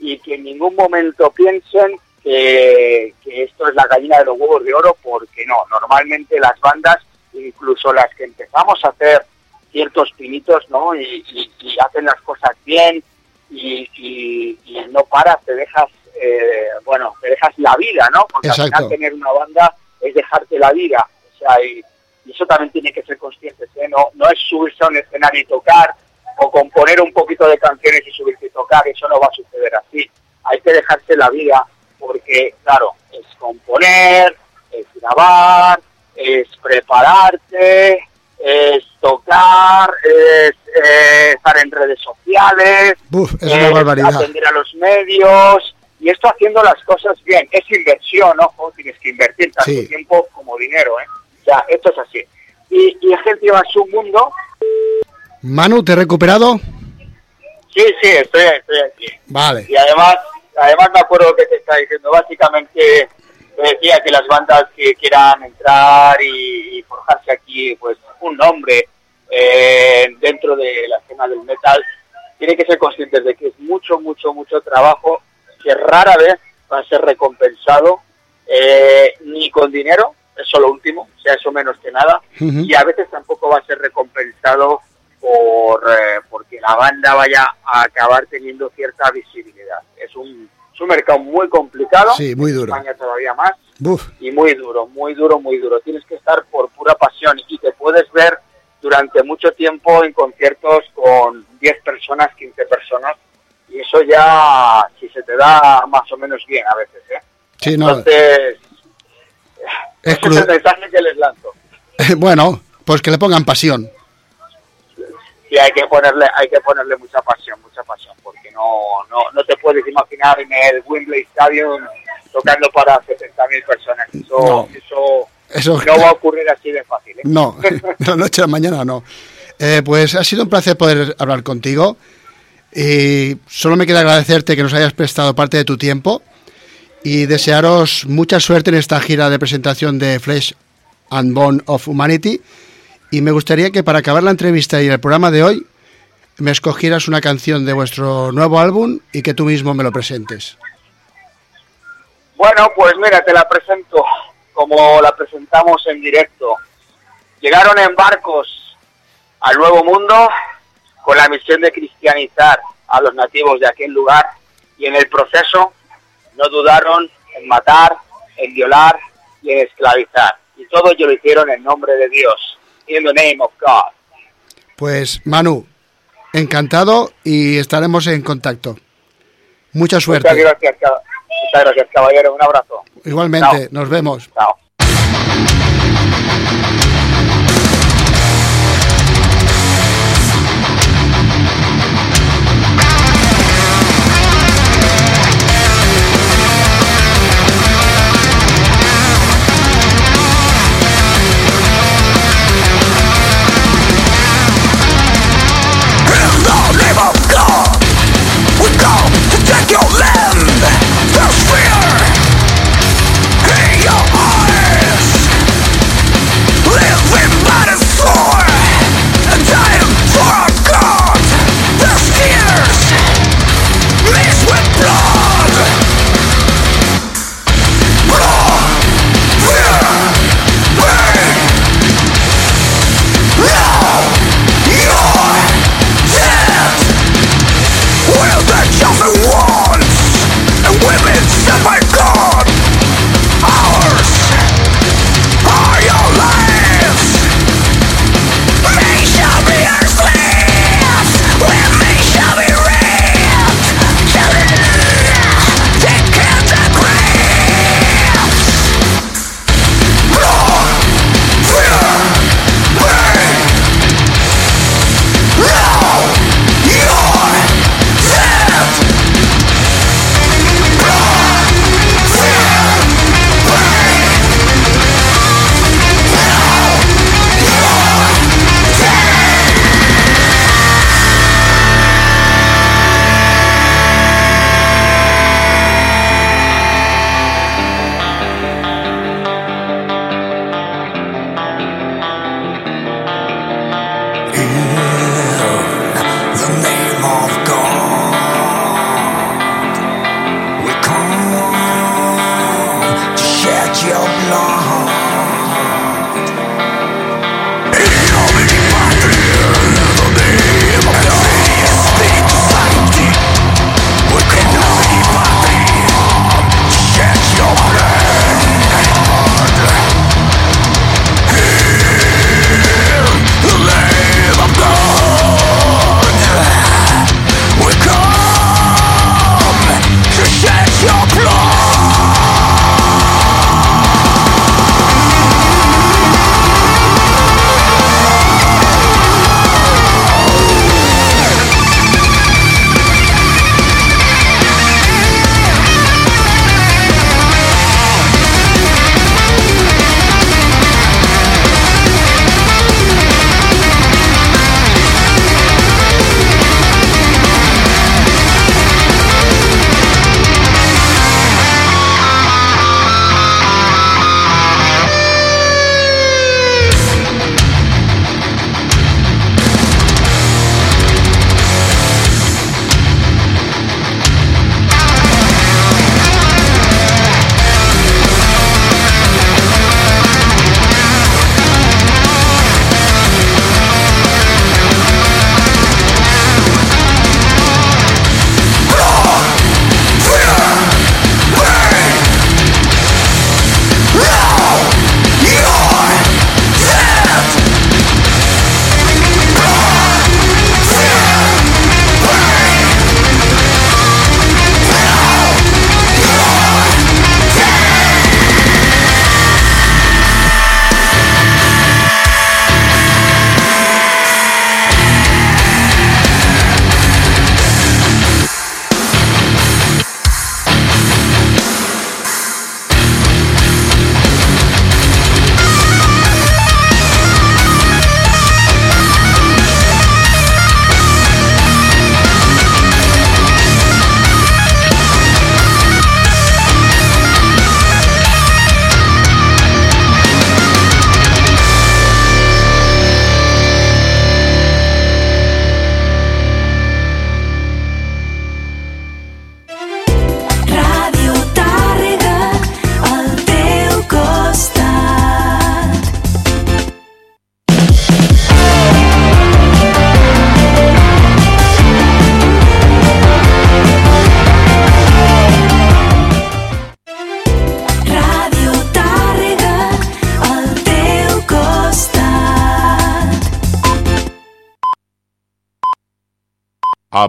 y que en ningún momento piensen que, que esto es la gallina de los huevos de oro, porque no, normalmente las bandas, incluso las que empezamos a hacer ciertos pinitos, ¿no? Y, y- y hacen las cosas bien y, no paras, te dejas, eh, bueno, te dejas la vida, ¿no? Porque al final tener una banda es dejarte la vida, o sea, y, y eso también tiene que ser consciente, ¿eh? No, no es subirse a un escenario y tocar, o componer un poquito de canciones y subirse y tocar, eso no va a suceder así. Hay que dejarse la vida, porque, claro, es componer, es grabar, es prepararte, es tocar, es eh, estar en redes sociales,
es
eh,
una barbaridad.
atender a los medios, y esto haciendo las cosas bien. Es inversión, ojo, tienes que invertir tanto
Sí.
tiempo como dinero, ¿eh? O sea, esto es así. Y, y encima es un mundo
Manu, ¿te he recuperado?
Sí, sí, estoy, estoy aquí.
Vale.
Y además, además me acuerdo que te está diciendo, básicamente te decía que las bandas que quieran entrar y, y forjarse aquí pues un nombre eh, dentro de la escena del metal, tienen que ser conscientes de que es mucho, mucho, mucho trabajo que rara vez va a ser recompensado eh, ni con dinero, eso lo último, o sea, eso menos que nada, y a veces tampoco va a ser recompensado por eh, porque la banda vaya a acabar teniendo cierta visibilidad. Es un, es un mercado muy complicado,
Sí, muy duro.
España todavía más, y muy duro, muy duro, muy duro. Tienes que estar por pura pasión y te puedes ver durante mucho tiempo en conciertos con 10 personas, 15 personas, y eso ya, si se te da más o menos bien a veces, ¿eh?
sí, no.
Entonces,
Es
ese es
cru-
el mensaje que les lanzo.
Bueno, pues que le pongan pasión.
y hay que ponerle hay que ponerle mucha pasión mucha pasión porque no no no te puedes imaginar en el Wembley Stadium tocando para 70.000 personas eso
No.
eso
Eso
no va a ocurrir así de fácil ¿eh?
No, de la noche a la mañana no. Eh, pues ha sido un placer poder hablar contigo. Y solo me queda agradecerte que nos hayas prestado parte de tu tiempo y desearos mucha suerte en esta gira de presentación de Flesh and Bone of Humanity. Y me gustaría que para acabar la entrevista y el programa de hoy me escogieras una canción de vuestro nuevo álbum y que tú mismo me lo presentes.
bueno pues mira te la presento como la presentamos en directo llegaron en barcos al Nuevo Mundo con la misión de cristianizar a los nativos de aquel lugar y en el proceso no dudaron en matar, en violar y en esclavizar. Y todo ello lo hicieron en nombre de Dios, in the name of God.
Pues Manu, encantado y estaremos en contacto. Mucha suerte.
Muchas gracias, muchas gracias, caballero. Un abrazo.
Igualmente,
Chao.
nos vemos.
Chao.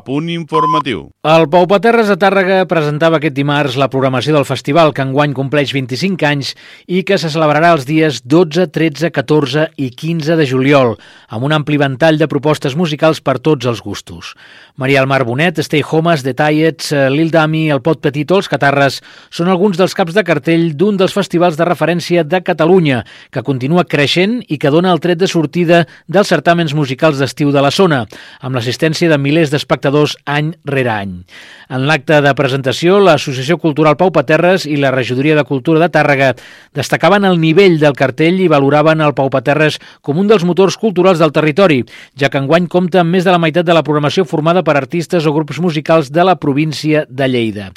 Punt informatiu.
El Pau Paterres de Tàrrega presentava aquest dimarts la programació del festival que enguany compleix 25 anys i que se celebrarà els dies 12, 13, 14 i 15 de juliol, amb un ampli ventall de propostes musicals per tots els gustos. Maria Almar Bonet, Stay Homes, The Tiets, eh, Lil Dami, El Pot Petit o Els Catarres són alguns dels caps de cartell d'un dels festivals de referència de Catalunya, que continua creixent i que dona el tret de sortida dels certàmens musicals d'estiu de la zona, amb l'assistència de milers d'espectadors any rere any. En l'acte de presentació, l'Associació Cultural Pau Paterres i la Regidoria de Cultura de Tàrrega destacaven el nivell del cartell i valoraven el Pau Paterres com un dels motors culturals del territori, ja que enguany compta amb més de la meitat de la programació formada per artistes o grups musicals de la província de Lleida.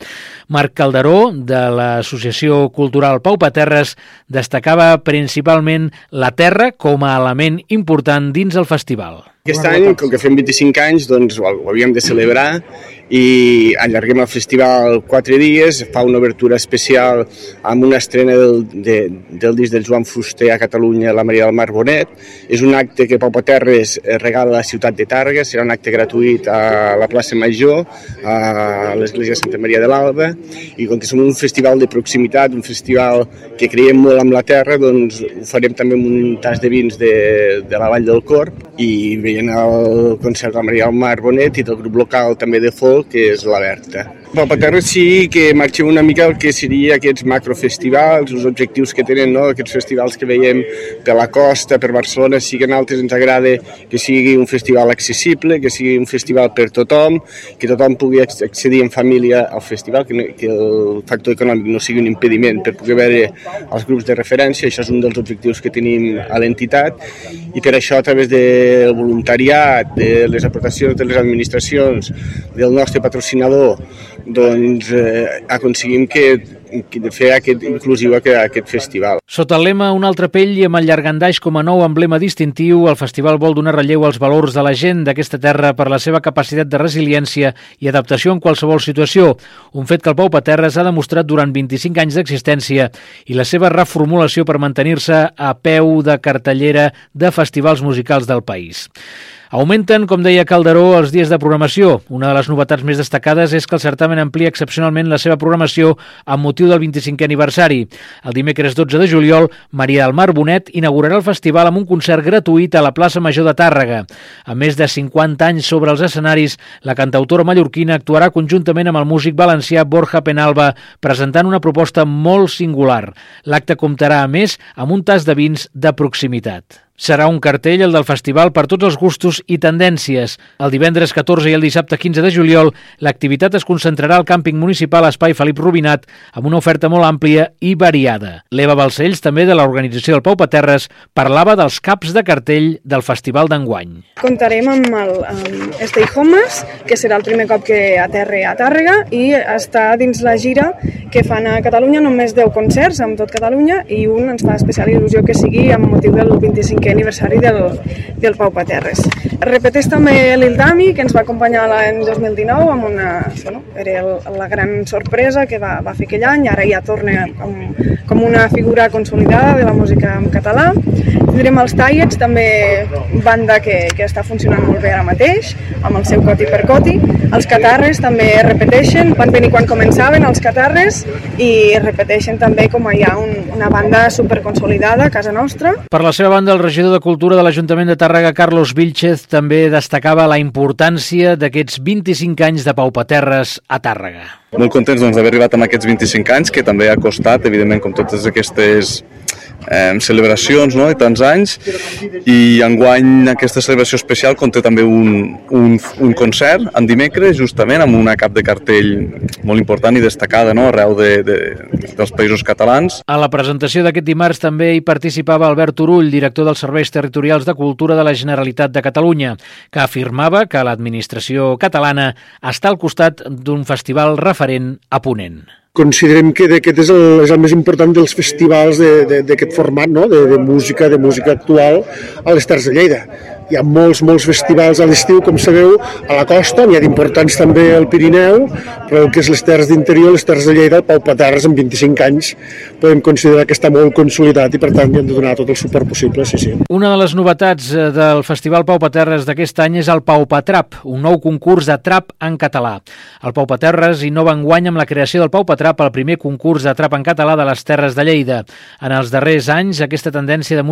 Marc Calderó, de l'Associació Cultural Pau Paterres, destacava principalment la terra com a element important dins el festival.
Aquest any, com que fem 25 anys, doncs ho havíem de celebrar i allarguem el festival quatre dies, fa una obertura especial amb una estrena del, de, del disc del Joan Fuster a Catalunya, la Maria del Mar Bonet. És un acte que Pau Paterres regala a la ciutat de Tàrrega, serà un acte gratuït a la plaça Major, a l'església de Santa Maria de l'Alba, i com que som un festival de proximitat, un festival que creiem molt amb la terra, doncs ho farem també amb un tas de vins de, de la Vall del Corp i veient el concert de Maria Mar Bonet i del grup local també de folk, que és la Berta. Pel Paterra sí que marxem una mica el que seria aquests macrofestivals, els objectius que tenen, no? aquests festivals que veiem per la costa, per Barcelona, sí que a nosaltres ens agrada que sigui un festival accessible, que sigui un festival per tothom, que tothom pugui ac- accedir en família al festival, que, no, que el factor econòmic no sigui un impediment per poder veure els grups de referència, això és un dels objectius que tenim a l'entitat, i per això a través del voluntariat, de les aportacions de les administracions, del nostre patrocinador, doncs eh, aconseguim que, que fer aquest inclusiu aquest, aquest festival.
Sota el lema Un altre pell i amb el llargandaix com a nou emblema distintiu, el festival vol donar relleu als valors de la gent d'aquesta terra per la seva capacitat de resiliència i adaptació en qualsevol situació, un fet que el Pau Paterres ha demostrat durant 25 anys d'existència i la seva reformulació per mantenir-se a peu de cartellera de festivals musicals del país. Augmenten, com deia Calderó, els dies de programació. Una de les novetats més destacades és que el certamen amplia excepcionalment la seva programació amb motiu del 25è aniversari. El dimecres 12 de juliol, Maria del Mar Bonet inaugurarà el festival amb un concert gratuït a la plaça Major de Tàrrega. A més de 50 anys sobre els escenaris, la cantautora mallorquina actuarà conjuntament amb el músic valencià Borja Penalba, presentant una proposta molt singular. L'acte comptarà, a més, amb un tas de vins de proximitat. Serà un cartell, el del festival, per tots els gustos i tendències. El divendres 14 i el dissabte 15 de juliol, l'activitat es concentrarà al càmping municipal Espai Felip Rubinat, amb una oferta molt àmplia i variada. L'Eva Balcells, també de l'organització del Pau Paterres, parlava dels caps de cartell del festival d'enguany.
Comptarem amb el um, Stay Homes, que serà el primer cop que aterre a Tàrrega i està dins la gira que fan a Catalunya només 10 concerts amb tot Catalunya i un ens fa especial il·lusió que sigui amb motiu del 25è aniversari del, del Pau Paterres. Repeteix també l'Il Dami, que ens va acompanyar l'any 2019 amb una... Bueno, era el, la gran sorpresa que va, va fer aquell any, ara ja torna com, com una figura consolidada de la música en català. Tindrem els Tiets, també banda que, que està funcionant molt bé ara mateix, amb el seu coti per coti. Els Catarres també repeteixen, van venir quan començaven els Catarres i repeteixen també com hi ha un, una banda superconsolidada a casa nostra.
Per la seva banda, el regidor de Cultura de l'Ajuntament de Tàrrega, Carlos Vilchez, també destacava la importància d'aquests 25 anys de Pau Paterres a Tàrrega.
Molt contents doncs, d'haver arribat amb aquests 25 anys, que també ha costat, evidentment, com totes aquestes eh, celebracions no? i tants anys i enguany aquesta celebració especial conté també un, un, un concert en dimecres justament amb una cap de cartell molt important i destacada no? arreu de, de, dels països catalans
A la presentació d'aquest dimarts també hi participava Albert Turull, director dels Serveis Territorials de Cultura de la Generalitat de Catalunya, que afirmava que l'administració catalana està al costat d'un festival referent a Ponent.
Considerem que aquest és el, és el més important dels festivals de- de- d'aquest format, no? de, de música, de música actual a les Terres de Lleida. Hi ha molts, molts festivals a l'estiu, com sabeu, a la costa, n'hi ha d'importants també al Pirineu, però el que és les terres d'interior, les terres de Lleida, el Pau Paterres, en 25 anys, podem considerar que està molt consolidat i per tant hi hem de donar tot el suport possible, sí, sí.
Una de les novetats eh, del Festival Pau Paterres d'aquest any és el Pau Patrap, un nou concurs de trap en català. El Pau Paterres innova enguany amb la creació del Pau Patrap, el primer concurs de trap en català de les Terres de Lleida. En els darrers anys, aquesta tendència de música